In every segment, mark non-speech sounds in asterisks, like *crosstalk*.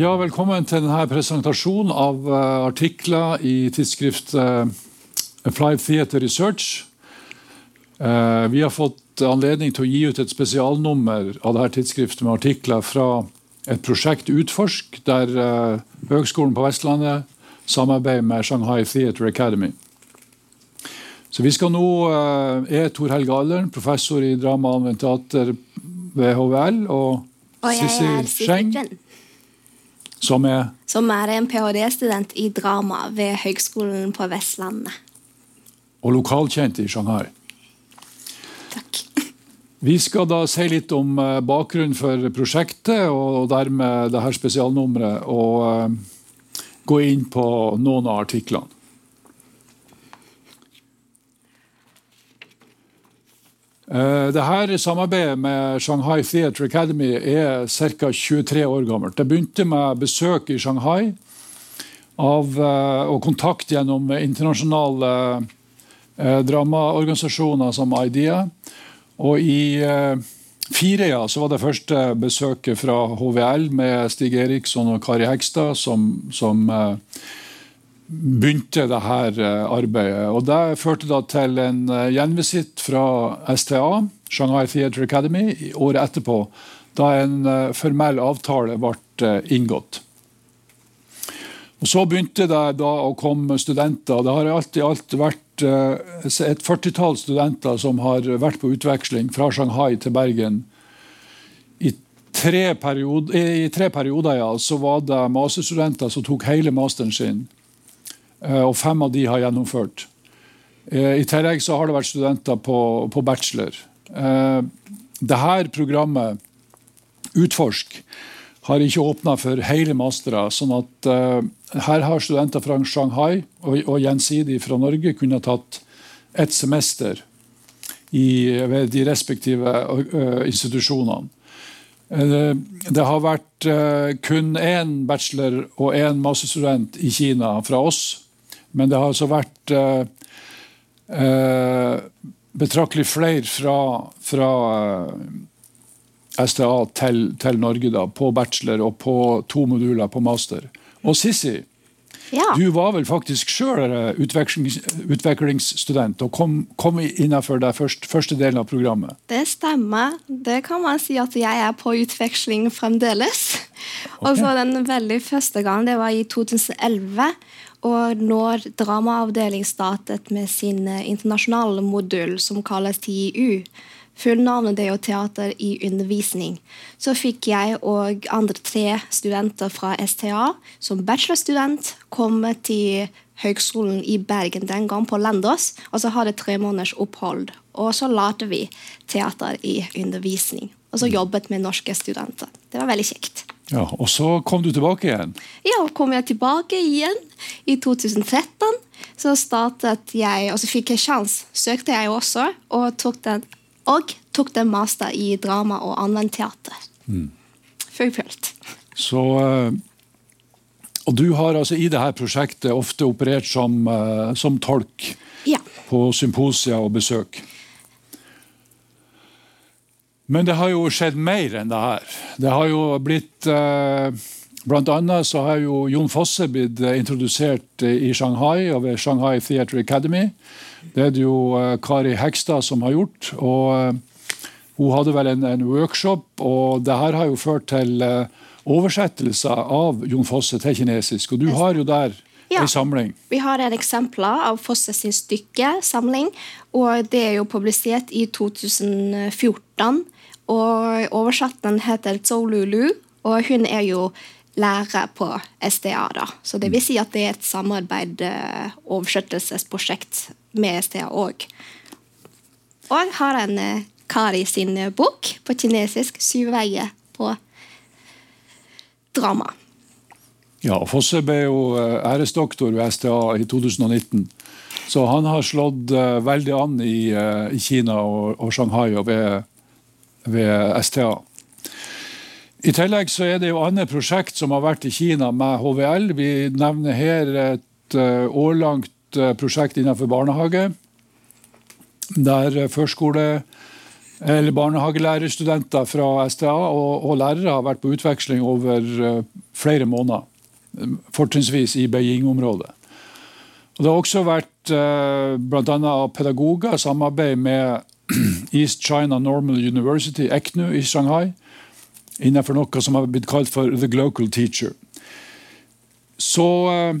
Ja, velkommen til denne presentasjonen av uh, artikler i tidsskriftet Applied Theatre Research. Uh, vi har fått anledning til å gi ut et spesialnummer av dette tidsskriftet med artikler fra et prosjekt Utforsk, der Høgskolen på Vestlandet samarbeider med Shanghai Theater Academy. Så vi skal nå er Tor Helge Allern, professor i drama og teater ved HVL, og, og Sissel Scheng som er Som er en ph.d.-student i drama ved Høgskolen på Vestlandet. Og lokalkjent i Shanghai. Takk. Vi skal da si litt om eh, bakgrunnen for prosjektet og dermed dette spesialnummeret. Og uh, gå inn på noen av artiklene. Det her Samarbeidet med Shanghai Theatre Academy er ca. 23 år gammelt. Det begynte med besøk i Shanghai av, eh, og kontakt gjennom internasjonale eh, dramaorganisasjoner som IDEA. Og i Fireia så var det første besøket fra HVL med Stig Eriksson og Kari Hegstad som, som begynte det her eh, arbeidet. Og Det førte da til en eh, gjenvisitt fra STA, Shanghai Theatre Academy, året etterpå, da en eh, formell avtale ble inngått. Og Så begynte det da å komme studenter. Det har alltid, alt vært et førtitall studenter som har vært på utveksling fra Shanghai til Bergen. I tre, perioder, i tre perioder ja, så var det masterstudenter som tok hele masteren sin og fem av de har gjennomført. Eh, I tillegg så har det vært studenter på, på bachelor. Eh, Dette programmet, Utforsk, har ikke åpna for hele mastere. sånn at her har studenter fra Shanghai og, og gjensidig fra Norge kunnet tatt et semester i, ved de respektive institusjonene. Det har vært kun én bachelor og én masterstudent i Kina fra oss. Men det har altså vært eh, eh, betraktelig flere fra, fra eh, STA til, til, Norge da, på bachelor og på to moduler på master. Og Sissi, ja. du var vel faktisk sjøl utveksling, utvekslingsstudent og kom, kom innenfor den første, første delen av programmet? Det stemmer. Det kan man si at jeg er på utveksling fremdeles. Okay. Og så Den veldig første gang, det var i 2011. Og når dramaavdeling startet med sin eh, internasjonale modul som kalles TIU, fullnavnet det er jo teater i undervisning, så fikk jeg og andre tre studenter fra STA som bachelorstudent komme til Høgskolen i Bergen den gang, på Landås, og så hadde tre måneders opphold. Og så lærte vi teater i undervisning. Og så jobbet med norske studenter. Det var veldig kjekt. Ja, Og så kom du tilbake igjen? Ja, kom jeg tilbake igjen i 2013. Så startet jeg, og så fikk jeg sjans, søkte jeg også, og tok den, og tok den master i drama og anvendt teater. Mm. Fullført. Så eh, Og du har altså i dette prosjektet ofte operert som, eh, som tolk ja. på symposier og besøk? Men det har jo skjedd mer enn det her. Det har jo blitt eh, Blant annet så har jo Jon Fosse blitt eh, introdusert eh, i Shanghai og ved Shanghai Theatre Academy. Det er det jo Kari Hekstad som har gjort. og Hun hadde vel en, en workshop, og det her har jo ført til oversettelser av Jon Fosse til kinesisk. Og du har jo der ja, en samling. Vi har et eksempel av Fosse sin stykkesamling, og det er jo publisert i 2014. Og oversetteren heter Zolulu, Lulu, og hun er jo lærer på SDA. da. Så det vil si at det er et samarbeid, eh, oversettelsesprosjekt med SDA òg. Og har en eh, Kari sin eh, bok på kinesisk, 'Syv veier på drama'. Ja, Fosse ble jo æresdoktor ved SDA i 2019. Så han har slått veldig an i, Kina og, Shanghai og ved ved STA. I tillegg så er det jo andre prosjekt som har vært i Kina med HVL. Vi nevner her et eh, årlangt eh, prosjekt innenfor barnehage. Der førskole eller barnehagelærerstudenter fra STA og, og, lærere har vært på utveksling over flere måneder. Fortrinnsvis i Beijing-området. Det har også vært bl.a. pedagoger samarbeid med *clears throat* East China Normal University, ECNU, i Shanghai, innenfor noe som har blitt kalt for The Glocal Teacher. Så uh,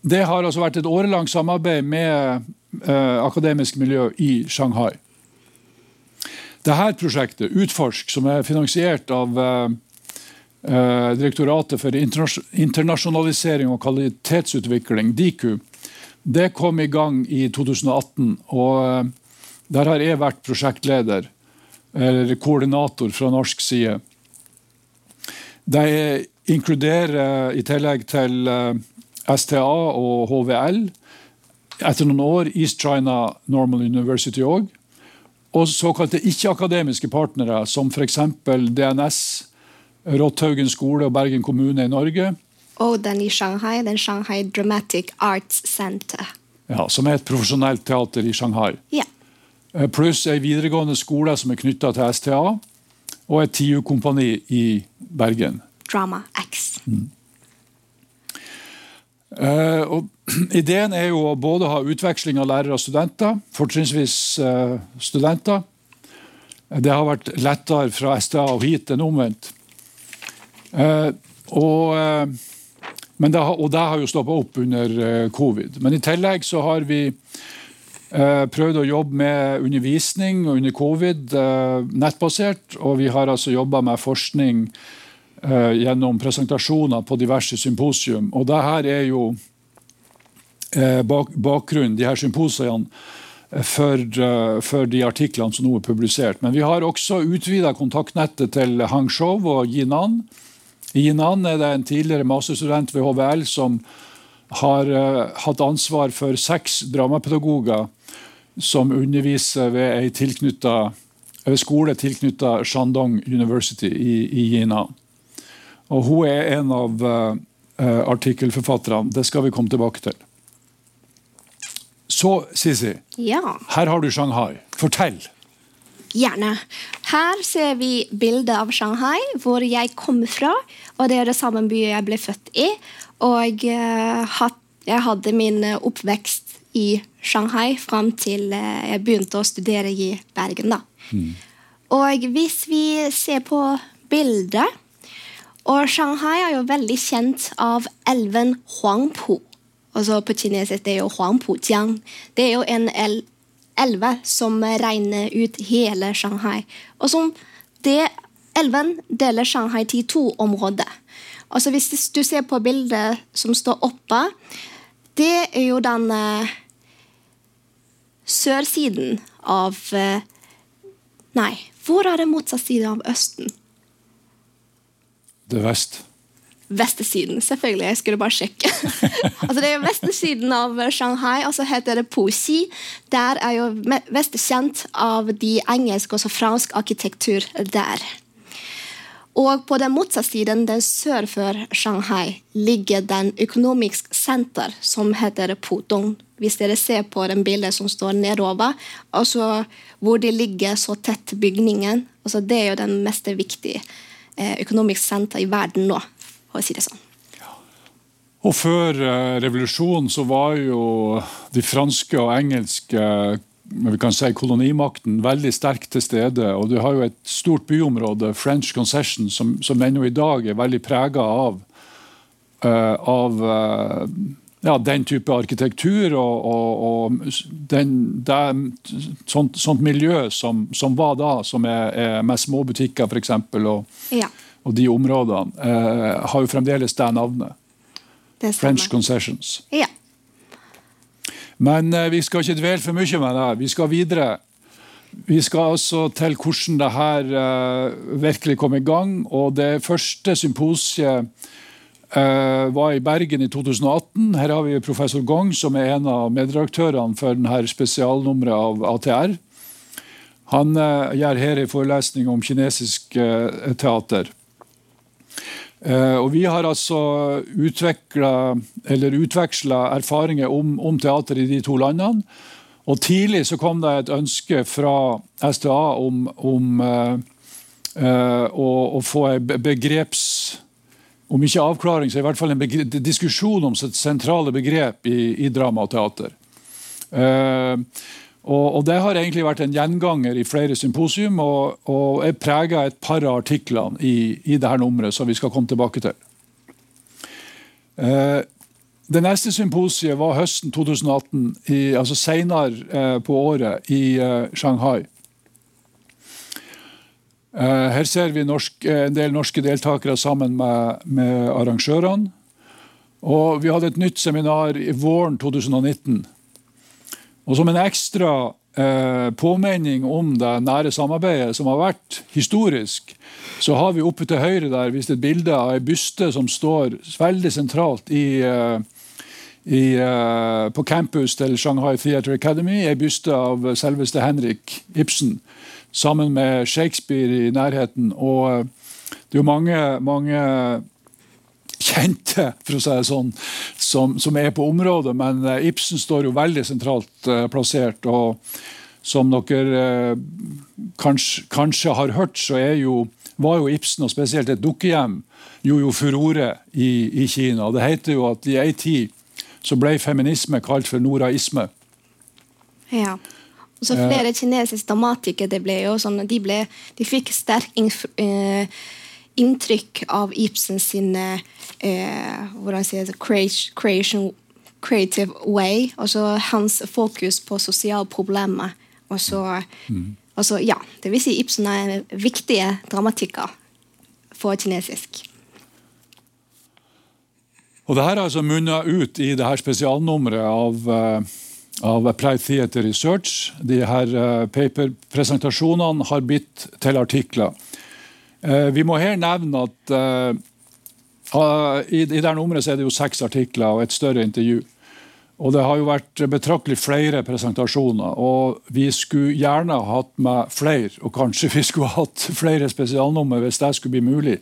det har altså vært et årelangt samarbeid med eh, akademisk miljø i Shanghai. Dette prosjektet, Utforsk, som er finansiert av eh, Direktoratet for internasjonalisering og kvalitetsutvikling, DIKU, det kom i gang i 2018. og uh, Der har jeg vært prosjektleder, eller koordinator fra norsk side. De inkluderer, i tillegg til uh, STA og HVL, etter noen år East China Normal University òg og såkalte ikke-akademiske partnere, som f.eks. DNS, Rothaugen skole og Bergen kommune i Norge. Og den i Shanghai, den Shanghai Dramatic Arts Center. Ja, Som er et profesjonelt teater i Shanghai. Ja. Eh, pluss ei videregående skole som er knytta til STA, og et TIU-kompani i Bergen. Drama X. Mm. Uh, *clears throat* Ideen er jo å både ha utveksling av lærere og studenter, fortrinnsvis uh, studenter. Det har vært lettere fra STA og hit enn omvendt. Uh, og, men det har, og det har jo stoppa opp under covid. Men i tillegg så har vi prøvd å jobbe med undervisning under covid nettbasert. Og vi har altså jobba med forskning Eh, gjennom presentasjoner på diverse symposium. Og det her er jo eh, bakgrunnen, de her symposiene, eh, for, for, de artiklene som nå er publisert. Men vi har også utvida kontaktnettet til Hangzhou og Yinan. I Yinan er det en tidligere masterstudent ved HVL som har hatt ansvar for seks dramapedagoger som underviser ved ei tilknyttet, skole tilknyttet Shandong University i, i Kina. Og hun er en av uh, artikkelforfatterne. Det skal vi komme tilbake til. Så, Sisi. Ja. Her har du Shanghai. Fortell. Gjerne. Her ser vi bildet av Shanghai, hvor jeg kommer fra. Og det er det samme byen jeg ble født i. Og uh, jeg hadde min oppvekst i Shanghai fram til jeg begynte å studere i Bergen. da. Mm. Og hvis vi ser på bildet og Shanghai er jo veldig kjent av elven Huangpu. Altså på kinesisk det er jo Huangpu-jiang. Det er jo en el elve som regner ut hele Shanghai. Og som det elven deler Shanghai til to områder. Altså Hvis du ser på bildet som står oppe, det er jo den uh, sørsiden av uh, Nei, hvor er det motsatt side av Østen? Det er vest. Vestesiden, selvfølgelig. Jeg skulle bare sjekke. *laughs* altså Det er vestesiden av Shanghai, og så heter det Puxi. Der er jo mest kjent av de engelske og fransk arkitektur der. Og på den motsatte siden, den sør for Shanghai, ligger den økonomisk senter som heter Pudong. Hvis dere ser på den bildet som står nedover, altså hvor de ligger så tett bygningen. Altså det er jo den mest viktige økonomiske senter i verden nå, for å si det sånn. Og Før eh, revolusjonen så var jo de franske og engelske vi kan si kolonimakten veldig sterkt til stede. og Du har jo et stort byområde, French Concession, som, som ennå i dag er veldig prega av, uh, av uh, ja, den type arkitektur og, og, og den, det, sånt, sånt, miljø som, som, var da, som er, er med små butikker f.eks. Og, ja. og de områdene, eh, har jo fremdeles det navnet. Det French Concessions. Ja. Men eh, vi skal ikke dvele for mye med det. Vi skal videre. Vi skal altså til hvordan det her eh, virkelig kom i gang. og Det første symposiet Uh, var i Bergen i 2018. Her har vi professor Gong, som er en av medredaktørene for denne spesialnummeret av ATR. Han uh, gjør her en forelesning om kinesisk uh, teater. og Vi har altså utveksla erfaringer om, om, teater i de to landene. Og Tidlig så kom det et ønske fra STA om, om å, å, få en begreps... Om ikke avklaring, så i hvert fall en diskusjon om sentrale begrep i, i drama og teater. Uh, og, og, Det har egentlig vært en gjenganger i flere symposium og, og er prega et par av artiklene i, i dette nummeret, som vi skal komme tilbake til. Uh, det neste symposiet var høsten 2018, i, altså senere eh, på året, i Shanghai. Eh, her ser vi norsk, eh, en del norske deltakere sammen med, med, arrangørene. Og vi hadde et nytt seminar i våren 2019. Og som en ekstra eh, påminning om det nære samarbeidet som har vært historisk, så har vi oppe til høyre der vist et bilde av ei byste som står veldig sentralt i eh, i, på campus til Shanghai Theatre Academy. Ei byste av selveste Henrik Ibsen sammen med Shakespeare i nærheten. Og uh, det er jo mange, mange kjente for å si det sånn, som, som, er på området, men uh, Ibsen står jo veldig sentralt plassert. og Som dere kanskje, kanskje, har hørt, så jo, var jo Ibsen, og spesielt et dukkehjem, jo jo furore i, i Kina. Det heter jo at i ei tid så ble feminisme kalt for noraisme. Ja. Og så flere kinesiske dramatikere ble jo sånn, de, ble, de fikk sterk uh, inntrykk av Ibsen sin eh, hvordan sier det, creation, creative way. Altså hans fokus på sosiale problemer. Og så, mm. og så, ja, det vil si Ibsen er en viktig dramatiker for kinesisk. Og det her har altså munna ut i det her spesialnummeret av, uh, av Applied Theater Research. De her uh, paperpresentasjonene har blitt til artikler. Uh, vi må her nevne at i, dette det nummeret er det jo seks artikler og et større intervju. Og det har jo vært betraktelig flere presentasjoner. Og vi skulle gjerne hatt med flere, og kanskje vi skulle hatt flere spesialnummer hvis det skulle bli mulig.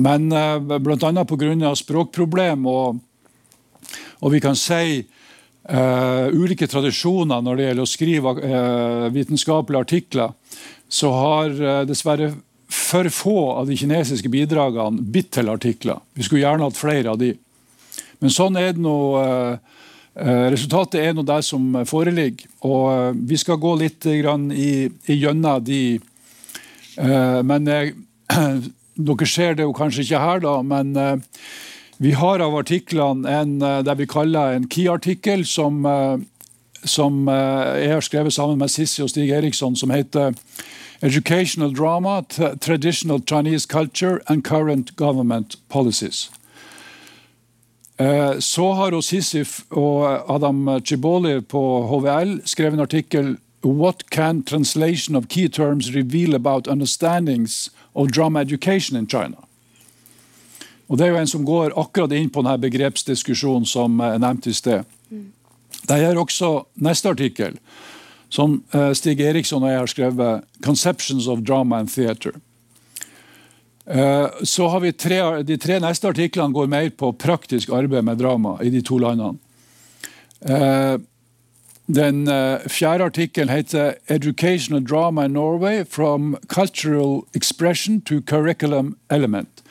Men bl.a. pga. språkproblem og, og vi kan si uh, ulike tradisjoner når det gjelder å skrive uh, vitenskapelige artikler, så har uh, dessverre for få av de kinesiske bidragene bitt til artikler. Vi skulle gjerne hatt flere av de. Men sånn er det nå. Resultatet er nå det som foreligger. Og vi skal gå litt i, i gjennom de. Men *clears throat* dere ser det jo kanskje ikke her, da, men vi har av artiklene en uh, det vi kaller en key-artikkel, som, uh, som jeg har skrevet sammen med Sissi og Stig Eriksson, som heter Educational Drama, Traditional Chinese Culture and Current Government Policies. Så har Sissif og Adam Chiboli på HVL skrevet en artikkel What can translation of key terms reveal about understandings of drama education in China. Og Det er jo en som går akkurat inn på denne begrepsdiskusjonen som jeg nevnte i sted. Det gjør også neste artikkel, som eh, Stig Eriksson og jeg har skrevet, 'Conceptions of Drama and Theatre'. Eh, så har vi tre, De tre neste artiklene går mer på praktisk arbeid med drama i de to landene. Eh, den fjerde artikkelen heter 'Educational Drama in Norway from Cultural Expression to Curriculum Element'.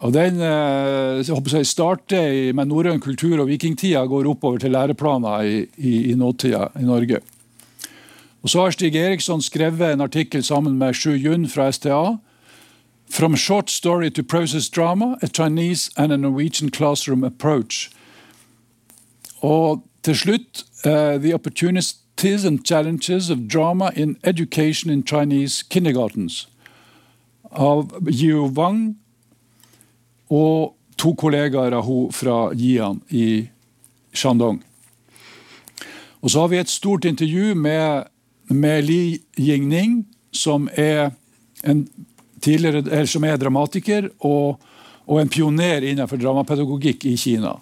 Og Den uh, jeg starter med norrøn kultur og vikingtida, går oppover til læreplaner i, i, i nåtida i Norge. Og Så har Stig Eriksson skrevet en artikkel sammen med Shu Yun fra STA. 'From short story to process drama, a Chinese and a Norwegian classroom approach'. Og til slutt uh, The Opportunities and Challenges of Drama in Education in Chinese Kindergartens av Yu Wang og to kollegaer av henne fra Jian i Shandong. Og så har vi et stort intervju med, med Li Yingning, som er, som er dramatiker og, og, en pioner innenfor dramapedagogikk i Kina.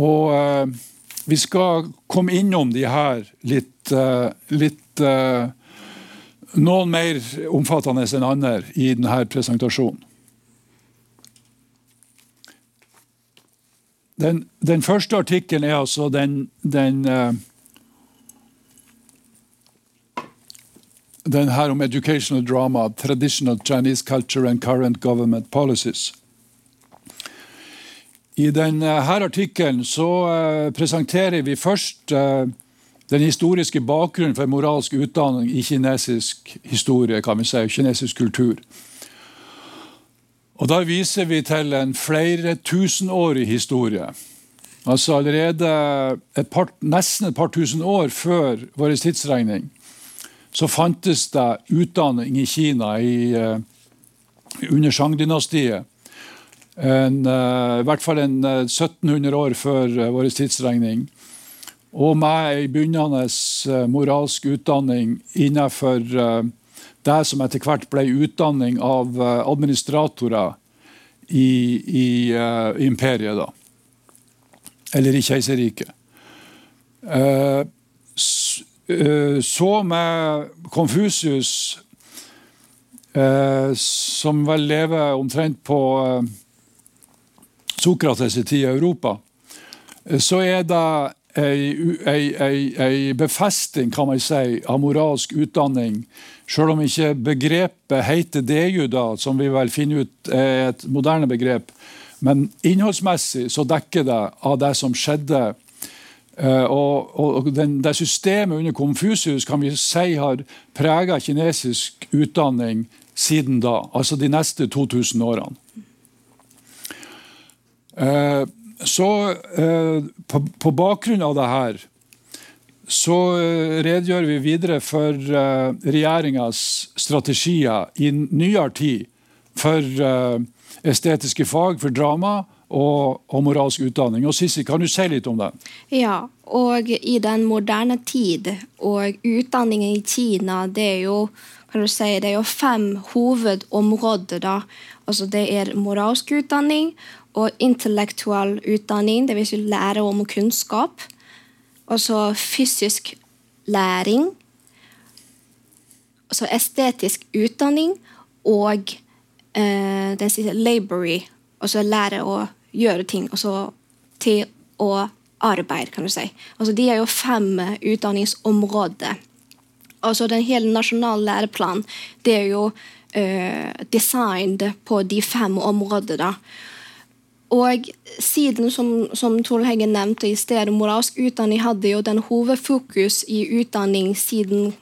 Og eh, vi skal komme innom de her litt, eh, litt eh, Noen mer omfattende enn andre i denne presentasjonen. Den, den første artikkelen er altså den, den, eh, den her om educational drama, traditional Chinese culture and current government policies. I denne eh, artikkelen eh, presenterer vi først den historiske bakgrunnen for moralsk utdanning i kinesisk historie, kan vi si, kinesisk kultur. Og Da viser vi til en flere tusenårig historie. Altså Allerede et par, nesten et par tusen år før vår tidsregning så fantes det utdanning i Kina i, uh, under Shang-dynastiet. Uh, I hvert fall en, uh, 1700 år før vår tidsregning. Og med ei begynnende moralsk utdanning innenfor det som etter hvert ble utdanning av administratorer i, i imperiet. da eller i keiserriket. Uh, eh, så med Konfusius, eh, som vel lever omtrent på Sokrates' tid i Europa, så er det ei, befesting kan man si, av moralsk utdanning. Selv om ikke begrepet heter deju, da, som vi vel finner ut er et moderne begrep, men innholdsmessig så dekker det av det som skjedde. Uh, og, og den, Det systemet under Konfusius kan vi si har prega kinesisk utdanning siden da, altså de neste 2000 årene. Så eh, på, på, bakgrunn av det her så redegjør vi videre for eh, regjeringas strategier i nyere tid for estetiske fag, for drama og, og moralsk utdanning. Og Sissi, kan du si litt om det? Ja, og i den moderne tid og utdanningen i Kina, det er jo kan du si, det er jo fem hovedområder. da. Altså Det er moralsk utdanning og intellektuell utdanning, dvs. Si lære om kunnskap. Og så fysisk læring. Så estetisk utdanning og eh, den siste labory, altså lære å gjøre ting Og så til å arbeide, kan du si. Altså, de er jo fem utdanningsområder. Altså, den hele nasjonale læreplanen det er jo eh, designet på de fem områdene. Og siden, som, som Tord Heggen nevnte i stedet, moralsk utdanning hadde jo den hovedfokus i utdanning siden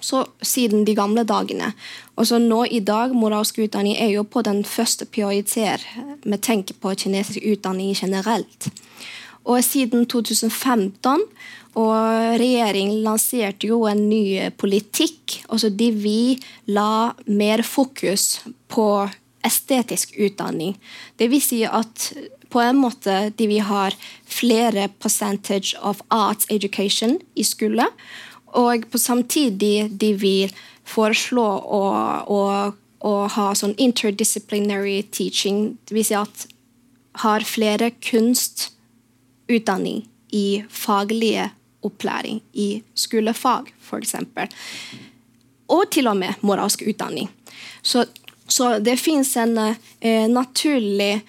så, siden de gamle dagene. Og så nå i dag, Moralsk utdanning er jo på den første prioriter med tenke på kinesisk utdanning generelt. Og siden 2015 og regjeringen lanserte jo en ny politikk. altså De vil la mer fokus på estetisk utdanning. Det vil si at på en måte de vil ha flere percentage of arts education i skole. Og på samtidig de vil foreslå å, å, å ha sånn interdisciplinary teaching. Det vil si at har flere kunstutdanning i faglige opplæring, i skolefag f.eks. Og til og med moralsk utdanning. Så, så det fins en eh, naturlig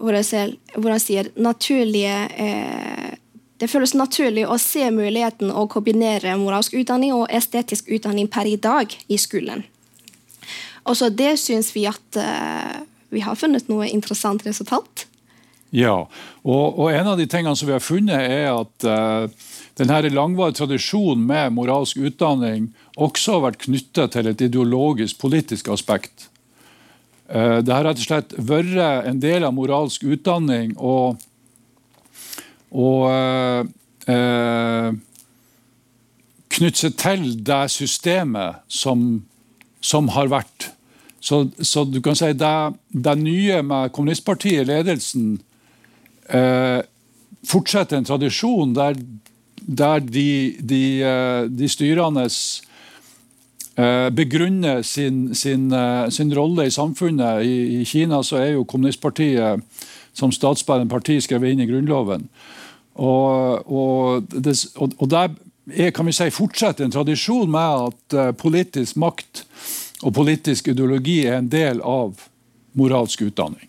hvordan sier, naturlige eh, det føles naturlig å se muligheten å kombinere moralsk utdanning og estetisk utdanning per i dag i skolen. Også det syns vi at eh, vi har funnet noe interessant resultat. Ja, og, og, en av de tingene som vi har funnet, er at uh, denne langvarige tradisjonen med moralsk utdanning også har vært knyttet til et ideologisk, politisk aspekt. Uh, det har rett og slett vært en del av moralsk utdanning. og og eh, eh, knytte seg til det systemet som, som har vært. Så, så, du kan si det, det nye med kommunistpartiet, ledelsen, eh, fortsetter en tradisjon der, der de, de, eh, de styrende eh, begrunner sin, sin, eh, sin, rolle i samfunnet. I, I, Kina så er jo kommunistpartiet som statsbærende parti skrevet inn i Grunnloven. Og, og, det, og der er, kan vi si, fortsetter en tradisjon med at uh, politisk makt og politisk ideologi er en del av moralsk utdanning.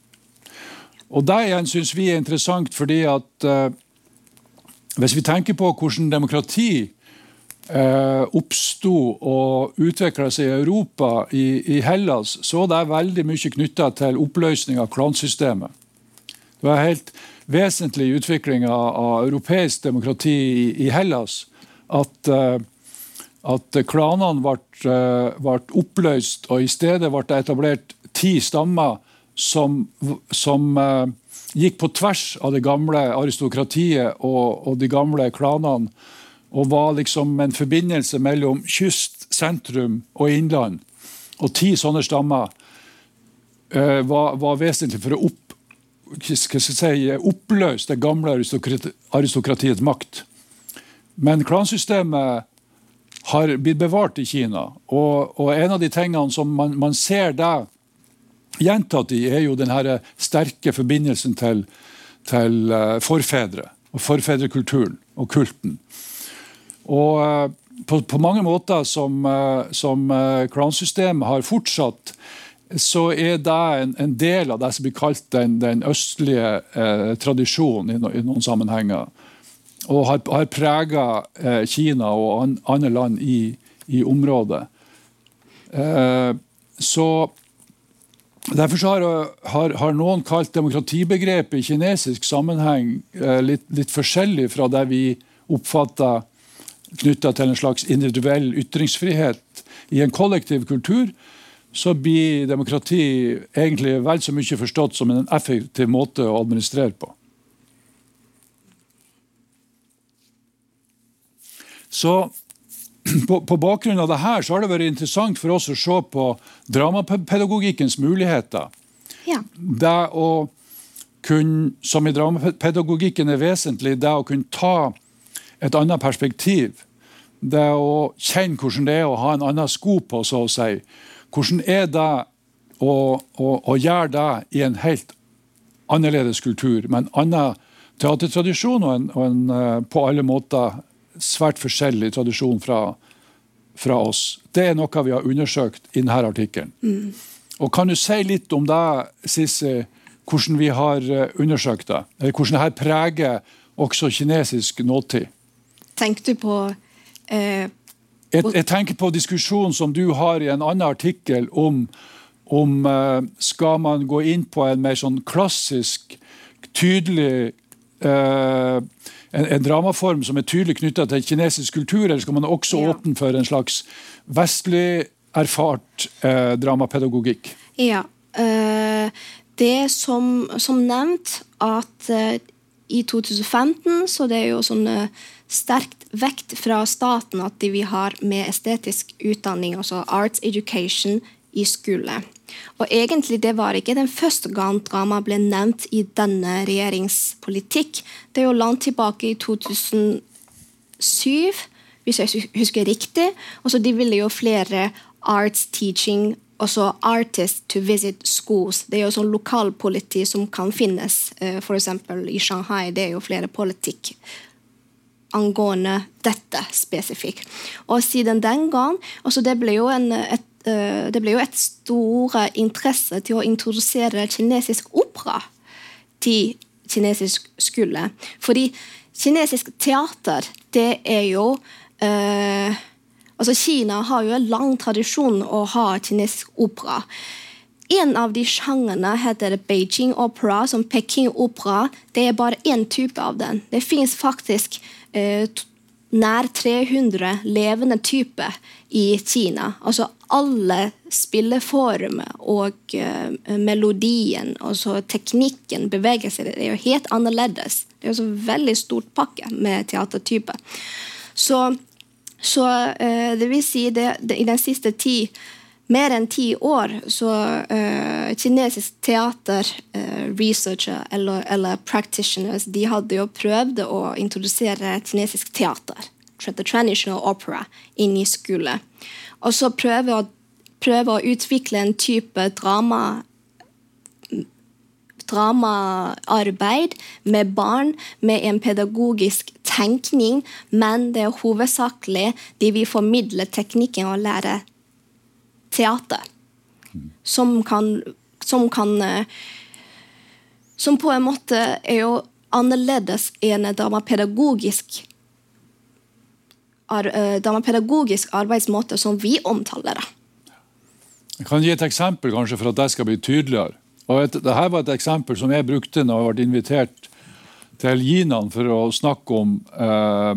Og Det igjen syns vi er interessant, fordi at hvis vi tenker på hvordan demokrati eh, oppsto og utvikla seg i Europa, i, i, Hellas, så det veldig mye knytta til oppløsning av klansystemet. Det var helt vesentlig i utviklinga av europeisk demokrati i, i Hellas at, eh, at klanene ble, eh, ble, oppløst, og i stedet ble det etablert ti stammer som, som gikk på tvers av det gamle aristokratiet og, og de gamle klanene og var liksom en forbindelse mellom kyst, sentrum og innland. Og ti sånne stammer uh, var, var, vesentlig for å opp, si, oppløse det gamle aristokratiets makt. Men klansystemet har blitt bevart i Kina. Og, og en av de tingene som man, man ser der gjentatt i, er jo den sterke forbindelsen til, til uh, forfedre. Og forfedrekulturen og kulten. Og eh, på, på, mange måter som, eh, som klansystemet har fortsatt, så er det en, en, del av det som blir kalt den, den østlige eh, tradisjonen i, no, i, noen sammenhenger. Og har, har prega eh, Kina og an, andre land i, i området. Eh, så Derfor har, har, har, noen kalt demokratibegrepet i kinesisk sammenheng eh, litt, litt, forskjellig fra det vi oppfatter knytta til en slags individuell ytringsfrihet. I en kollektiv kultur så blir demokrati egentlig vel så mye forstått som en effektiv måte å administrere på. Så på, på, bakgrunn av det her så har det vært interessant for oss å se på dramapedagogikkens muligheter. Ja. Det å kunne, som i dramapedagogikken er vesentlig, det å kunne ta et annet perspektiv. Det å kjenne hvordan det er å ha en annen sko på, så å si. Hvordan er det å, å, å gjøre det i en helt annerledes kultur, med en annen teatertradisjon og en, og en eh, på alle måter svært forskjellig tradisjon fra, fra, oss. Det er noe vi har undersøkt i denne artikkelen. Mm. Og Kan du si litt om det, Sissi, hvordan vi har eh, undersøkt det? Eller hvordan dette preger også kinesisk nåtid? Tenker du på eh, jeg, jeg, tenker på diskusjonen som du har i en annen artikkel om, om eh, skal man gå inn på en mer sånn klassisk, tydelig eh, en, en, dramaform som er tydelig knytta til kinesisk kultur, eller skal man også ja. åpne for en slags vestlig erfart eh, dramapedagogikk? Ja. Uh, det som, som, nevnt at uh, i 2015 så det er jo sånn uh, sterkt vekt fra staten at de vi har med estetisk utdanning, altså arts education, i skole. Og egentlig det var ikke den første gang drama ble nevnt i denne regjeringspolitikk. Det er jo langt tilbake i 2007, hvis jeg husker riktig. Og så De ville jo flere arts teaching, også artists to visit schools. Det er jo sånn lokalpoliti som kan finnes, eh, f.eks. i Shanghai. Det er jo flere politikk angående dette spesifikt. Og siden den gang altså Det ble en, et Eh, det ble jo et store interesse til å introdusere kinesisk opera til kinesisk skole. Fordi kinesisk teater, det er jo eh, Altså Kina har jo en lang tradisjon å ha kinesisk opera. En av de sjangerne heter Beijing opera, som Peking opera. Det er bare én type av den. Det fins faktisk nær 300 levende typer i Kina. Altså alle spilleformer og uh, melodien, så teknikken, bevegelser, det er jo helt annerledes. Det er jo en veldig stort pakke med teatertyper. Så, så uh, det vil si det, det, i den siste tid mer enn ti år så uh, kinesisk teater uh, researcher eller, eller, practitioners de hadde jo prøvd å introdusere kinesisk teater, traditional opera, inn i skole. Og så prøve å, prøve å utvikle en type drama dramaarbeid med barn med en pedagogisk tenkning, men det er hovedsakelig de vil formidle teknikken og lære teater. Som kan, som kan eh, Som på en måte er jo annerledes enn dramapedagogisk dramapedagogisk arbeidsmåte som vi omtaler det. Jeg kan gi et eksempel kanskje for at det skal bli tydeligere. Og et, dette var et eksempel som jeg brukte når jeg ble invitert til Ginan for å snakke om eh,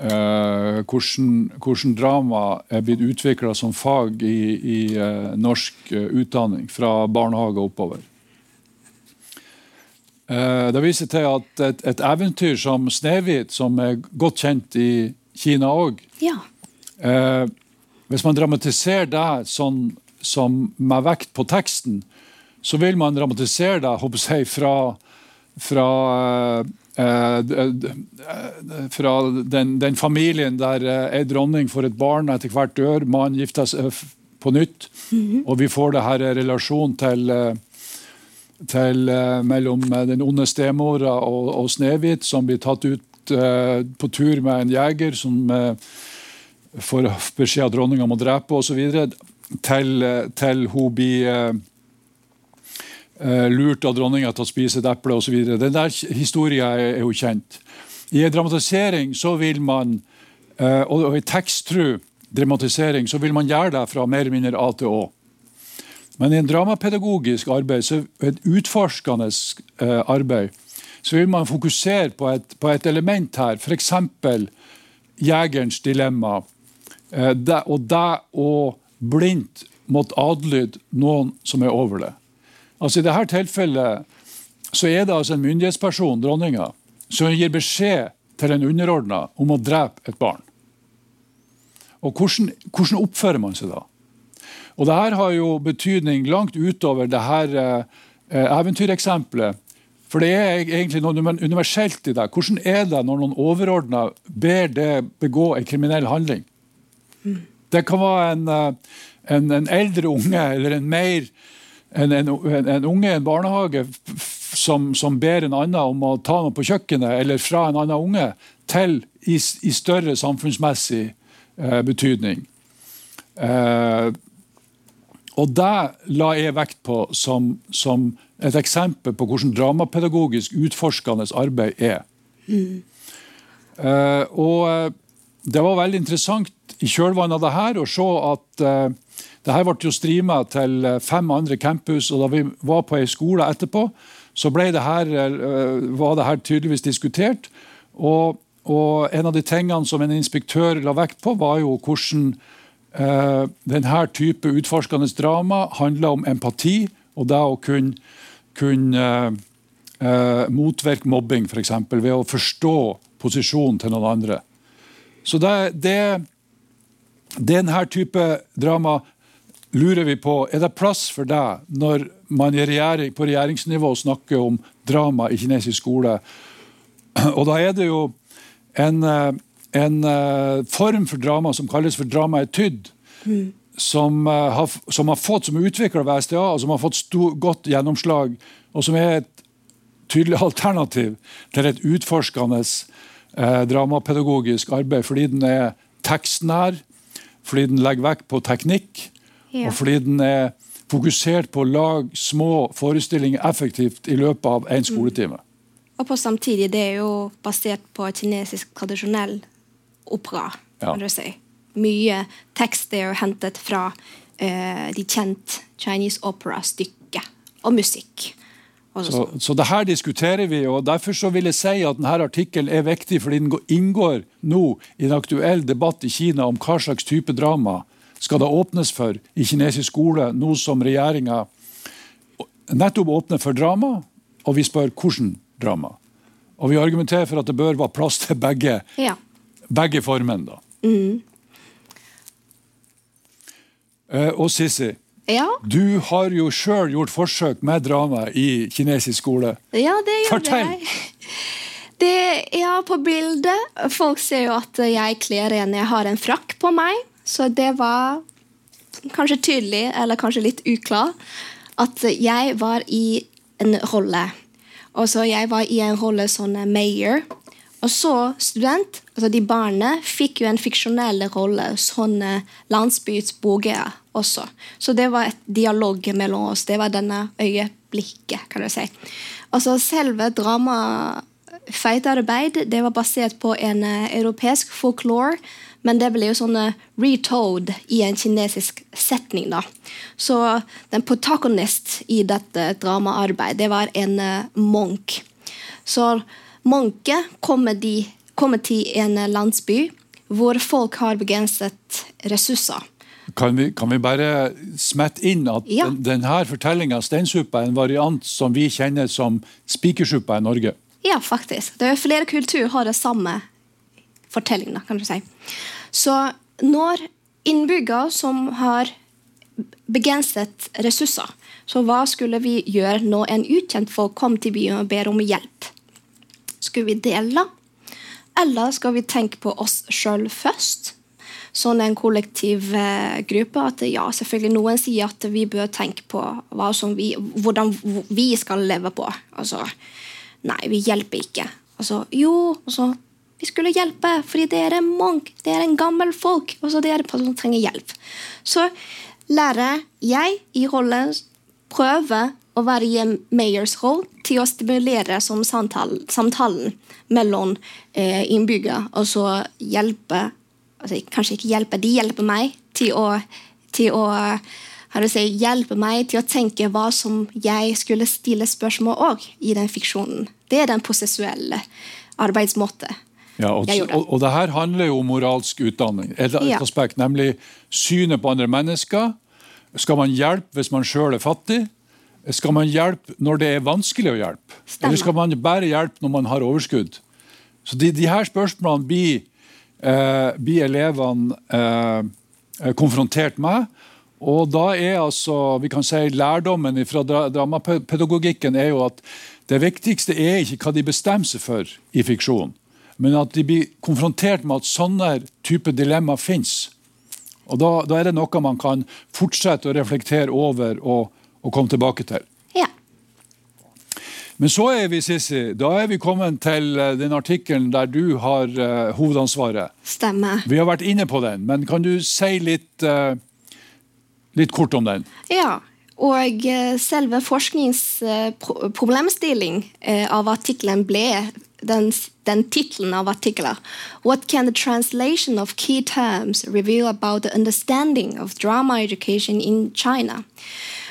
eh, hvordan, hvordan, drama er blitt utvikla som fag i, i uh, norsk eh, utdanning, fra barnehage og oppover. Det viser til at et, et eventyr som 'Snehvit', som er godt kjent i Kina òg ja. Hvis man dramatiserer det sånn, som med vekt på teksten, så vil man dramatisere det jeg, fra, fra, fra den, den, familien der ei dronning får et barn, etter hvert dør, mannen gifter seg på nytt, -hmm. og vi får det her relasjon til til, mellom eh, den onde stemora og, og Snehvit, som blir tatt ut på tur med en jeger som får beskjed av dronninga om å drepe osv., til, til hun blir lurt av dronninga til å spise et eple osv. Den der historien er, jo kjent. I en dramatisering så vil man, og i teksttru dramatisering så vil man gjøre det fra mer eller mindre A til Å. Men i en dramapedagogisk arbeid, så et utforskende eh, arbeid, så vil man fokusere på et, på et element her, f.eks. jegerens dilemma. Eh, det, og det å blindt måtte adlyde noen som er over det. Altså I dette tilfellet så er det altså en myndighetsperson, dronninga, som gir beskjed til en underordna om å drepe et barn. Og hvordan, hvordan oppfører man seg da? Og det her har jo betydning langt utover det her eh, eventyreksempelet. For det er egentlig noe universelt i det. Hvordan er det når noen overordna ber det begå en kriminell handling? Det kan være en, eh, en, en eldre unge eller en mer en, en unge i en barnehage som, som, ber en annen om å ta noe på kjøkkenet, eller fra en annen unge, til i, i større samfunnsmessig eh, betydning. Eh, og det la jeg vekt på som, som et eksempel på hvordan dramapedagogisk utforskende arbeid er. Mm. Uh, og uh, det var veldig interessant i kjølvannet av det her å se at det her ble jo streama til fem andre campus, og da vi var på ei skole etterpå, så det her, var det her tydeligvis diskutert. Og, og, en av de tingene som en inspektør la vekt på, var jo hvordan eh, denne type utforskende drama handla om empati og det å kunne, kunne eh, motvirke mobbing, f.eks. ved å forstå posisjonen til noen andre. Så det, det, denne type drama lurer vi på er det plass for det når man regjering, på regjeringsnivå snakker om drama i kinesisk skole. Og da er det jo en en uh, form for drama som kalles for drama. Mm. Som, uh, har, som, har, fått, som er utvikla ved SDA, og som har fått stor, godt gjennomslag. Og som er et tydelig *laughs* alternativ til et utforskende eh, dramapedagogisk arbeid. Fordi den er tekstnær, fordi den legger vekt på teknikk, ja. og fordi den er fokusert på å lage små forestillinger effektivt i løpet av én skoletime. Mm. Og på samtidig, det er jo basert på kinesisk tradisjonell opera, kan du si. Mye tekst er jo hentet fra uh, de kjent Chinese opera-stykket og musikk. Så, så, det her diskuterer vi, og derfor så vil jeg si at denne artikkelen er viktig, fordi den inngår nå i en aktuell debatt i Kina om hva slags type drama skal det åpnes for i kinesisk skole, nå som regjeringa nettopp åpner for drama, og vi spør hvordan drama. Og vi argumenterer for at det bør være plass til begge. Ja begge formene. da. Mm. Uh, og Sissi, ja? du har jo sjøl gjort forsøk med drama i kinesisk skole. Ja, det gjorde Fortell! jeg. *laughs* Det, ja, på bildet Folk ser jo at jeg kler en Jeg har en frakk på meg, så det var kanskje tydelig, eller kanskje litt uklar, at jeg var i en rolle. Og så Jeg var i en rolle som mayor og så student, altså de barna, fikk jo en fiksjonell rolle som landsbyens borgere også. Så det var et dialog mellom oss. Det var denne øyeblikket, kan du si. Altså selve drama feitarbeid det var basert på en uh, europeisk folklore, men det ble jo sånn retold i en kinesisk setning. da. Så den protagonist i dette dramaarbeidet det var en uh, munk. Så munker kommer, kommer til en landsby hvor folk har begrenset ressurser. Kan vi, kan vi, bare smette inn at ja. den, denne fortellinga, steinsuppa, er en variant som vi kjenner som spikersuppa i Norge? Ja, faktisk. Det er Flere kulturer har det samme fortellinga, kan du si. Så når innbyggere som har begrenset ressurser, så hva skulle vi gjøre når en ukjent folk kom til byen og ber om hjelp? Skulle vi dele? Eller skal vi tenke på oss sjøl først? Sånn en kollektiv eh, gruppe. At ja, selvfølgelig noen sier at vi bør tenke på vi, hvordan vi skal leve på. Altså, nei, vi hjelper ikke. Altså, jo, altså, vi skulle hjelpe, fordi det er en monk, det er en gammel folk. Altså, er person som trenger hjelp. Så lærer jeg i rollen prøve å være i mayors rolle til å stimulere samtalen, samtalen mellom eh, innbyggere, og så hjelpe altså, Kanskje ikke hjelpe, de hjelper meg til å, til å si, hjelpe meg til å tenke hva som jeg skulle stille spørsmål òg i den fiksjonen. Det er den prosessuelle arbeidsmåte. Ja, og, og, og, det her handler jo om moralsk utdanning. Et, et ja. aspekt, Nemlig synet på andre mennesker. Skal man hjelpe hvis man sjøl er fattig? Skal man hjelpe når det er vanskelig å hjelpe? Stemmer. Eller skal man bare hjelpe når man har overskudd? Så De, de her spørsmålene blir eh, blir elevene eh, konfrontert med. Og da er altså, vi kan si Lærdommen fra dramapedagogikken er jo at det viktigste er ikke hva de bestemmer seg for i fiksjon, men at de blir konfrontert med at sånne type dilemmaer fins. Og da, da, er det noe man kan fortsette å reflektere over og, og komme tilbake til. Men så er vi Sissi, da er vi kommet til eh, den artikkelen der du har uh, hovedansvaret. Stemmer. Vi har vært inne på den, men kan du si litt, uh, litt kort om den? Ja, og selve selve forskningsproblemstilling av artikkelen ble den, den tittelen av artikkelen. What can the translation of key terms reveal about the understanding of drama education in China?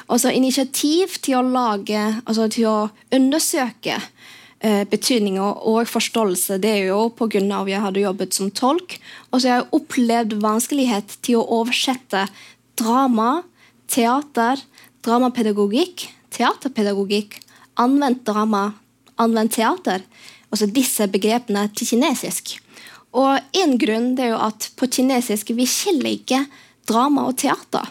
Altså initiativ til å lage, altså til å undersøke eh, betydning og forståelse. Det er jo pga. at jeg hadde jobbet som tolk. Og så har jeg opplevd vanskelighet til å oversette drama, teater, dramapedagogikk, teaterpedagogikk, anvendt drama, anvendt teater. Altså disse begrepene til kinesisk. Og en grunn det er jo at på kinesisk vi skiller ikke drama og teater.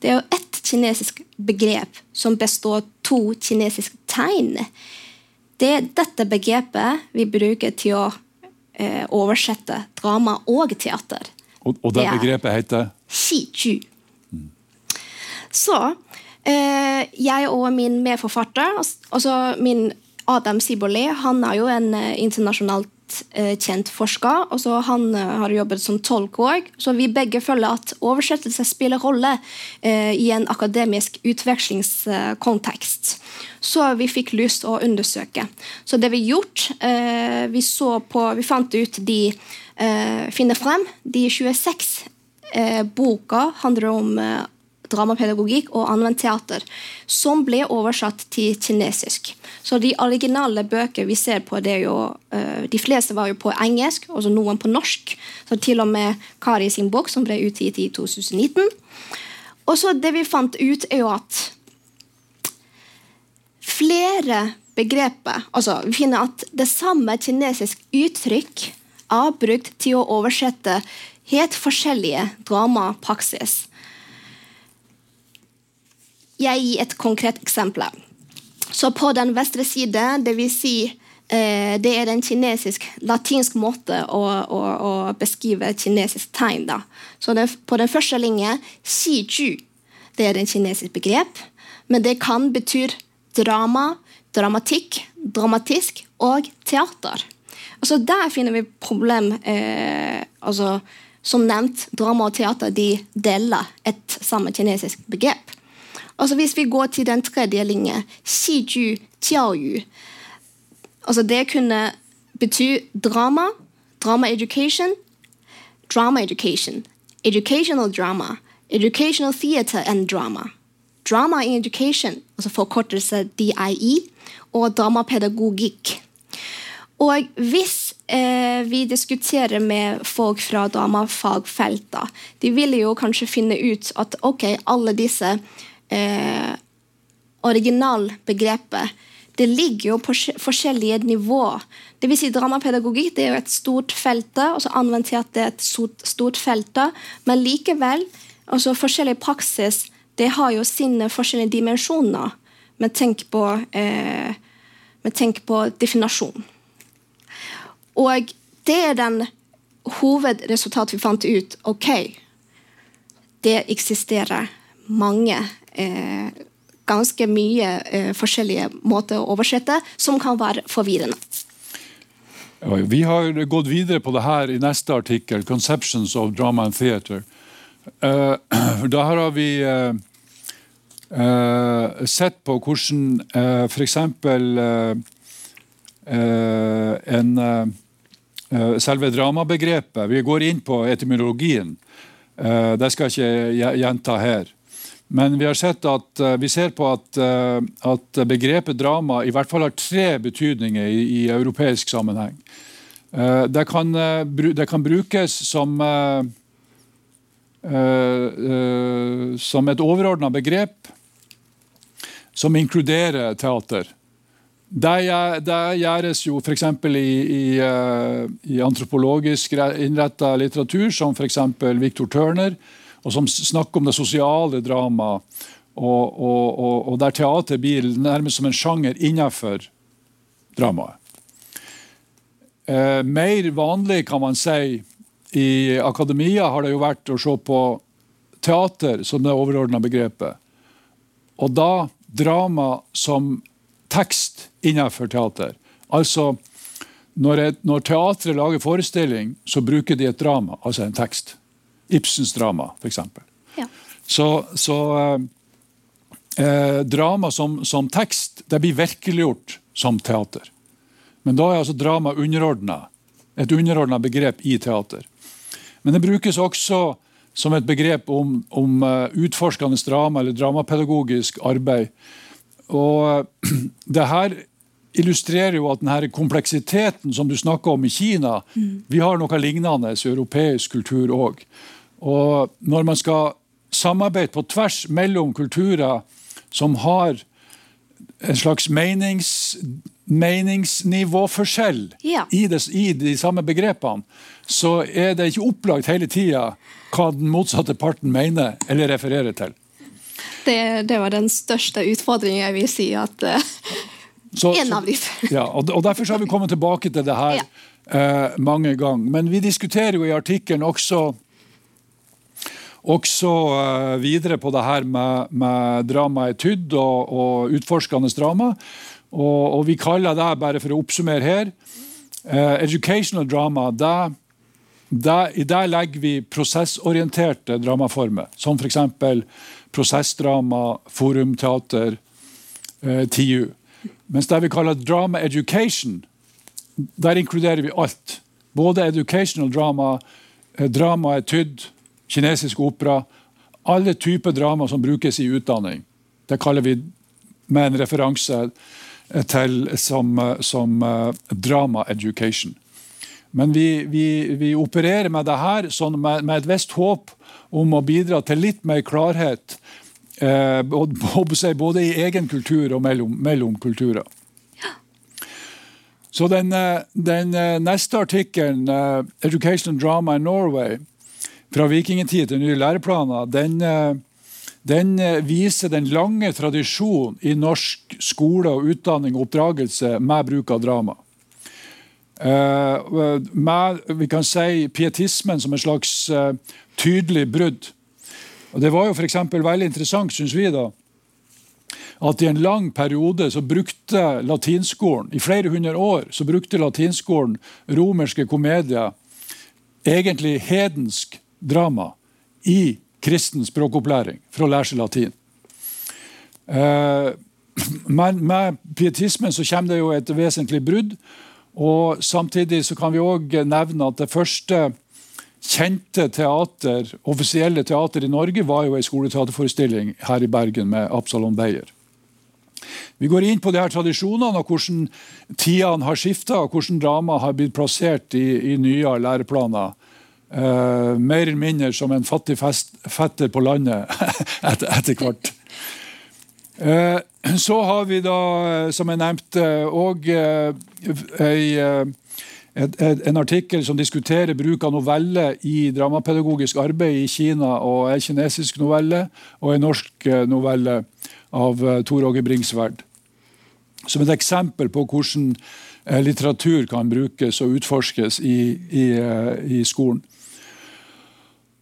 Det er jo ett kinesisk begrep som består av to kinesiske tegn. Det er dette begrepet vi bruker til å eh, oversette drama og teater. Og, og det, det begrepet heter? Xiju. Mm. Så eh, jeg og min medforfatter, altså min Adam Siboli, han er jo en eh, internasjonalt Eh, kjent forsker. og så Han eh, har jobbet som tolk òg. Så vi begge føler at oversettelse spiller rolle eh, i en akademisk utvekslingskontekst. Så vi fikk lyst å undersøke. Så det vi gjort, vi så på Vi fant ut de Finner frem de 26 eh, boka handler om dramapedagogikk og anvendt teater, som ble oversatt til kinesisk. Så de originale bøker vi ser på, det er jo, uh, de fleste var jo på engelsk, og noen på norsk. Så til og med Kari sin bok, som ble utgitt i 2019. Og så det vi fant ut, er jo at flere begreper altså Vi finner at det samme kinesisk uttrykk er brukt til å oversette helt forskjellige dramapraksis. Jeg gir et konkret eksempel. Så på den vestre side, dvs. Si, eh, det er en kinesisk, latinsk måte å, å, å beskrive kinesisk tegn. Da. Så det, På den første linje, xiju, det er en kinesisk begrep. Men det kan bety drama, dramatikk, dramatisk og teater. Altså Der finner vi problem. Eh, altså, som nevnt, drama og teater de deler et samme kinesisk begrep. Altså Hvis vi går til den tredje linje, xiju jiaoyu altså Det kunne bety drama, drama education, drama education, educational drama, educational theater and drama. Drama in education, altså forkortelse DIE, og dramapedagogikk. Og hvis eh, vi diskuterer med folk fra dramafagfeltet, de vil jo kanskje finne ut at ok, alle disse eh, originalbegrepet det ligger jo på forskjellige nivåer. Det vil si Dramapedagogikk det er jo et stort felt, og så anvendt til at det er et stort, felt. Men likevel, altså forskjellig praksis det har jo sine forskjellige dimensjoner. Men tenk på, eh, men tenk på definasjon. Og det er den hovedresultatet vi fant ut. Ok, det eksisterer mange ganske mye eh, forskjellige måter å oversette som kan være forvirrende. Vi har gått videre på det her i neste artikkel, 'Conceptions of Drama and Theatre'. Uh, *clears throat* da har vi sett på hvordan uh, f.eks. en Selve dramabegrepet Vi går inn på etymologien. det skal jeg ikke gjenta her. Men vi har sett at vi ser på at, at, begrepet drama i hvert fall har tre betydninger i, i europeisk sammenheng. Det kan, det kan brukes som som et overordna begrep som inkluderer teater. Det, gjøres jo f.eks. I, i, eh, i antropologisk innretta litteratur, som f.eks. Victor Turner, og som snakker om det sosiale dramaet. Og, og, og, der teater blir nærmest som en sjanger innenfor dramaet. Eh, mer vanlig, kan man si, i akademia har det jo vært å se på teater som det overordna begrepet. Og da drama som tekst innenfor teater. Altså, når, et, når teatret lager forestilling, så bruker de et drama, altså en tekst. Ibsens drama, f.eks. Ja. Så, så eh, eh, drama som, som, tekst det blir virkeliggjort som teater. Men da er altså drama underordna. Et underordna begrep i teater. Men det brukes også som et begrep om, om uh, utforskende drama eller dramapedagogisk arbeid. Og uh, *clears throat* det her illustrerer jo at denne kompleksiteten som du snakker om i Kina, mm. vi har noe lignende i europeisk kultur òg. Og når man skal samarbeide på tvers mellom kulturer som har en slags menings, meningsnivåforskjell ja. i, det, i, de samme begrepene, så er det ikke opplagt hele tida hva den motsatte parten mener eller refererer til. Det, det var den største utfordringen jeg vil si at uh, så, en av disse. *laughs* ja, og, og, Derfor har vi kommet tilbake til det her ja. uh, mange ganger. Men vi diskuterer jo i artikkelen også også uh, videre på det her med, med dramaet Tydd og, og utforskende drama. Og, og, vi kaller det, bare for å oppsummere her, uh, educational drama. Det, det, I det legger vi prosessorienterte dramaformer, som f.eks. prosessdrama, forumteater, uh, TIU. Mens det vi kaller drama education, der inkluderer vi alt. Både educational drama, drama etude, kinesisk opera. Alle typer drama som brukes i utdanning. Det kaller vi med en referanse til som, som uh, drama education. Men vi, vi, vi, opererer med det her sånn med, med, et visst håp om å bidra til litt mer klarhet. Eh, både, i egen kultur og mellom, mellom kulturer. Så den, eh, den, eh, neste artikkelen, 'Education and Drama in Norway', fra vikingtid til nye læreplaner, den, eh, den, eh, viser den lange tradisjonen i norsk skole og utdanning og oppdragelse med bruk av drama. Uh, med vi kan si pietismen som et slags tydelig brudd. Og Det var jo for veldig interessant, syns vi, da, at i en lang periode så brukte latinskolen i flere hundre år så brukte latinskolen romerske komedier egentlig hedensk drama i kristen språkopplæring for å lære seg latin. Eh, men med pietismen så kommer det jo et vesentlig brudd. Og Samtidig så kan vi også nevne at det første kjente teater, offisielle teater i Norge var jo en skoleteaterforestilling her i Bergen med Absalon Beyer. Vi går inn på de her tradisjonene og hvordan tidene har skifta, og hvordan drama har blitt plassert i, i nye læreplaner. Uh, mer eller mindre som en fattig fest, fetter på landet *laughs* etter, etter hvert. Uh, så har vi da, som jeg nevnte, òg en artikkel som diskuterer bruk av novelle i dramapedagogisk arbeid i Kina, og en kinesisk novelle og en norsk novelle av Tor Åge Bringsværd. Som et eksempel på hvordan litteratur kan brukes og utforskes i, i, i skolen.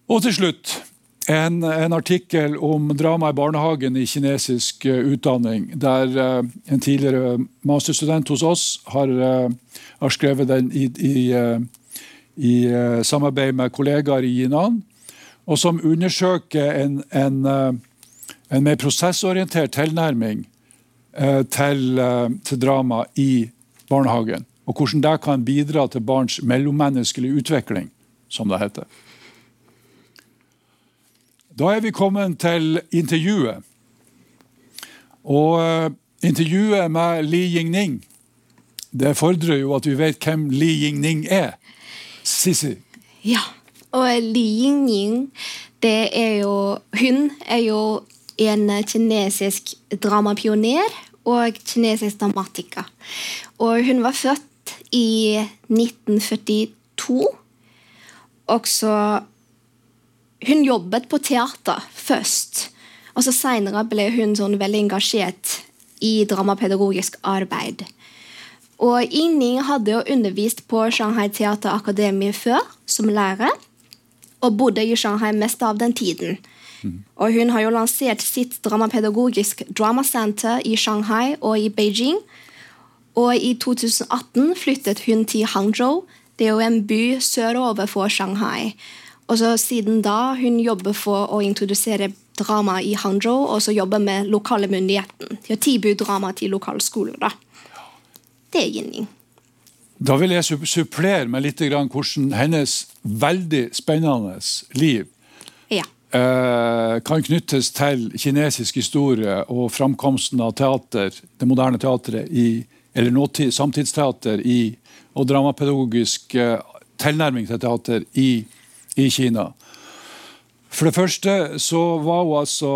Og til slutt en, en, artikkel om drama i barnehagen i kinesisk uh, utdanning. Der uh, en tidligere masterstudent hos oss har, uh, har skrevet den i, i, i samarbeid med kollegaer i Jinan, Og som undersøker en, en, en mer prosessorientert tilnærming til, til drama i barnehagen. Og hvordan det kan bidra til barns mellommenneskelige utvikling, som det heter. Da er vi kommet til intervjuet. Og uh, intervjuet med Li Yingning det fordrer jo at vi vet hvem Li Yingning er. Sissi? Ja, og Li Yingning det er jo Hun er jo en kinesisk dramapioner og kinesisk dramatiker. Og hun var født i 1942. Også hun jobbet på teater først. Og så Seinere ble hun sånn veldig engasjert i dramapedagogisk arbeid. Og Yingning hadde jo undervist på Shanghai Teaterakademi før, som lærer. Og bodde i Shanghai mest av den tiden. Mm. Og hun har jo lansert sitt dramapedagogisk dramasenter i Shanghai og i Beijing. Og i 2018 flyttet hun til Hangzhou. Det er jo en by sørover for Shanghai. Og så Siden da hun jobber for å introdusere drama i Hangzhou, og så jobber med lokale myndigheter til å tilby drama til lokale skoler. Da. Det er Ginning. Da vil jeg supplere med litt hvordan hennes veldig spennende liv ja. eh, kan knyttes til kinesisk historie og framkomsten av teater, det moderne teatret, i, eller nåtid, samtidsteater i, og dramapedagogisk eh, tilnærming til teater i i Kina. For det første så var hun altså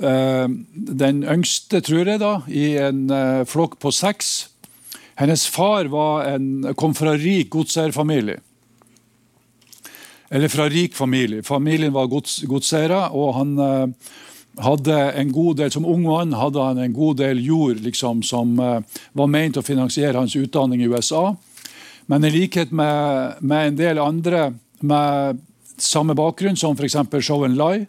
eh, den yngste, tror jeg, da, i en eh, flokk på seks. Hennes far en, kom fra rik godseierfamilie. Eller fra rik familie. Familien var gods, godseiere, og han eh, hadde en god del, Som ung mann hadde han en god del jord liksom, som eh, var ment å finansiere hans utdanning i USA. Men i likhet med, med en del andre med samme bakgrunn som f.eks. Zhou Enlai,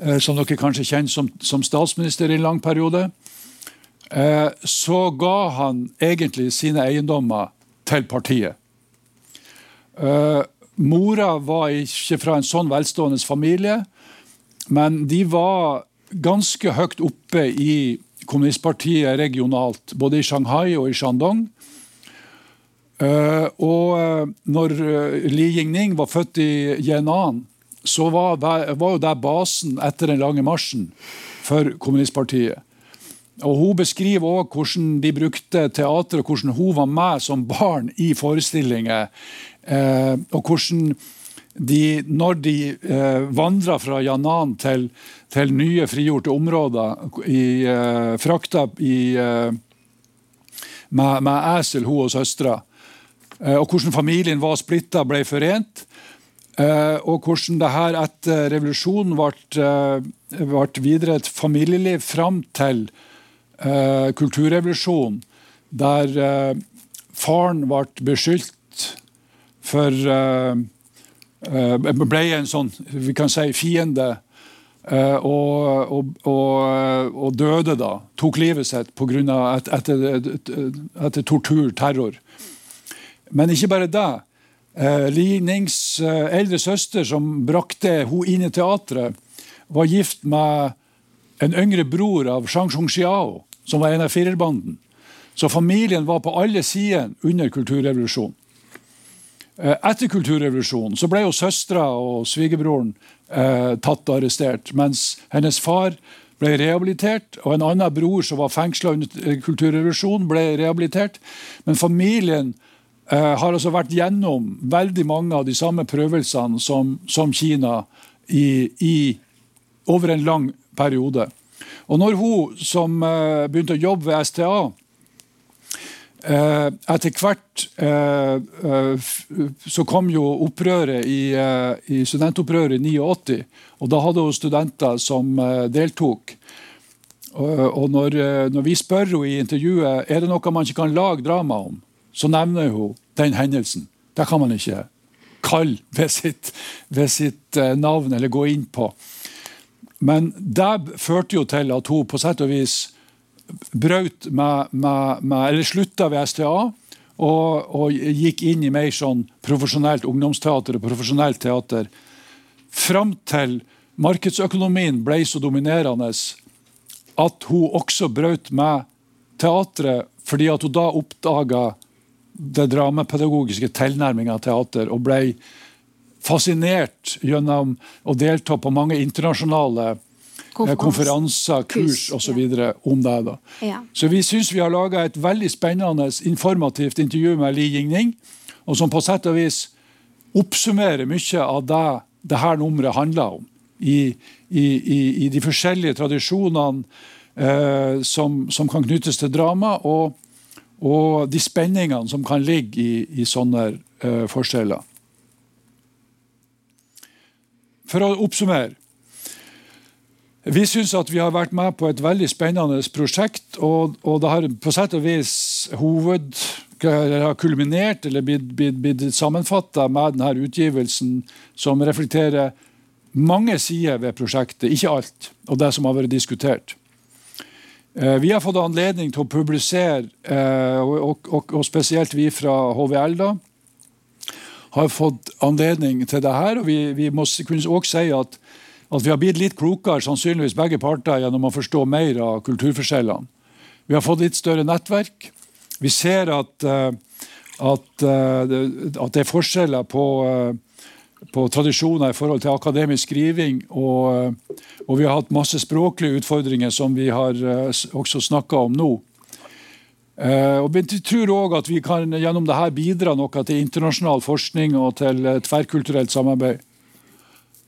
eh, som dere kanskje kjenner som, som, statsminister i en lang periode. Eh, så ga han egentlig sine eiendommer til partiet. Eh, mora var ikke fra en sånn velstående familie, men de var ganske høyt oppe i kommunistpartiet regionalt, både i Shanghai og i Shandong. Uh, og uh, når uh, Li Yingning var født i Yenan, så var, var, jo det basen etter den lange marsjen for kommunistpartiet. Og Hun beskriver også hvordan de brukte teater, og hvordan hun var med som barn i forestillinger. og hvordan de, når de eh, vandra fra Yanan til, til, nye frigjorte områder, i, eh, frakta i, med, med esel, hun og søstera, Eh, og hvordan familien var splitta, ble forent. Eh, og hvordan det her etter revolusjonen ble, eh, videre et familieliv fram til kulturrevolusjonen, der faren ble beskyldt for ble en sånn vi kan si fiende. Og, og, og, og, døde da. Tok livet sitt på grunn av et, etter, etter tortur, terror. Men ikke bare det. Eh, Li Nings eh, eldre søster, som brakte hun inn i teatret, var gift med en yngre bror av Shang Zhongxiao, som var en av firerbanden. Så familien var på alle sider under kulturrevolusjonen. Eh, etter kulturrevolusjonen så ble jo søstera og svigerbroren eh, tatt og arrestert, mens hennes far ble rehabilitert, og en annen bror som var fengsla under kulturrevolusjonen, ble rehabilitert. Men familien har altså vært gjennom veldig mange av de samme prøvelsene som, som Kina i, i, over en lang periode. Og når hun som uh, begynte å jobbe ved STA, uh, etter hvert så kom jo opprøret i, i, studentopprøret i 89, og da hadde hun studenter som deltok. Og når, når, vi spør henne i intervjuet er det noe man ikke kan lage drama om, så nevner hun den hendelsen. Det kan man ikke kalle ved sitt, ved sitt navn eller gå inn på. Men det førte jo til at hun på sett og vis brøt med, med, med Eller slutta ved STA. Og, og, gikk inn i mer sånn profesjonelt ungdomsteater og profesjonelt teater. Fram til markedsøkonomien ble så dominerende at hun også brøt med teatret fordi at hun da oppdaga det dramapedagogiske tilnærminga av teater og ble fascinert gjennom å delta på mange internasjonale eh, konferanser, kurs osv. Ja. om det. da. Ja. Så vi syns vi har laga et veldig spennende, informativt intervju med Li Jingning, og som på sett og vis oppsummerer mye av det det her nummeret handler om. I, i, i, i de forskjellige tradisjonene eh, som, som, kan knyttes til drama, og, og de spenningene som kan ligge i, sånne uh, forskjeller. For å oppsummere. Vi syns at vi har vært med på et veldig spennende prosjekt, og, og det har på sett og vis hoved, har kulminert eller blitt, blitt, blitt sammenfatta med denne utgivelsen, som reflekterer mange sider ved prosjektet, ikke alt, og det som har vært diskutert. Eh, vi har fått anledning til å publisere, eh, og, og, og spesielt vi fra HVL, da, har fått anledning til det her. og Vi, vi må kunne også si at, at vi har blitt litt klokere, sannsynligvis begge parter, gjennom å forstå mer av kulturforskjellene. Vi har fått litt større nettverk. Vi ser at, eh, at, at det er forskjeller på, på, tradisjoner i forhold til akademisk skriving. Og, og vi har hatt masse språklige utfordringer som vi har også snakka om nå. Uh, og Vi tror òg at vi kan gjennom dette bidra noe til internasjonal forskning og til tverrkulturelt samarbeid.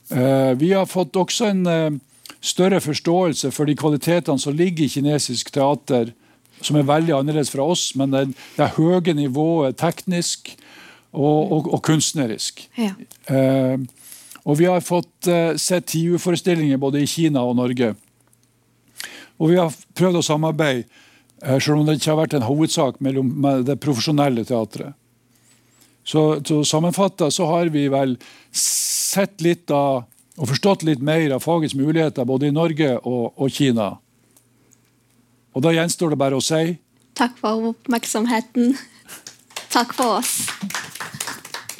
Vi har fått også en større forståelse for de kvalitetene som ligger i kinesisk teater, som er veldig annerledes fra oss, men det, det høye nivået teknisk og, og, og kunstnerisk. Ja. og vi har fått sett TIU-forestillinger både i Kina og Norge. Og vi har prøvd å samarbeide Eh, selv om det ikke har vært en hovedsak mellom det profesjonelle teatret. Så, så sammenfatta så har vi vel sett litt av og forstått litt mer av fagets muligheter både i Norge og, og Kina. Og da gjenstår det bare å si Takk for oppmerksomheten. Takk for oss.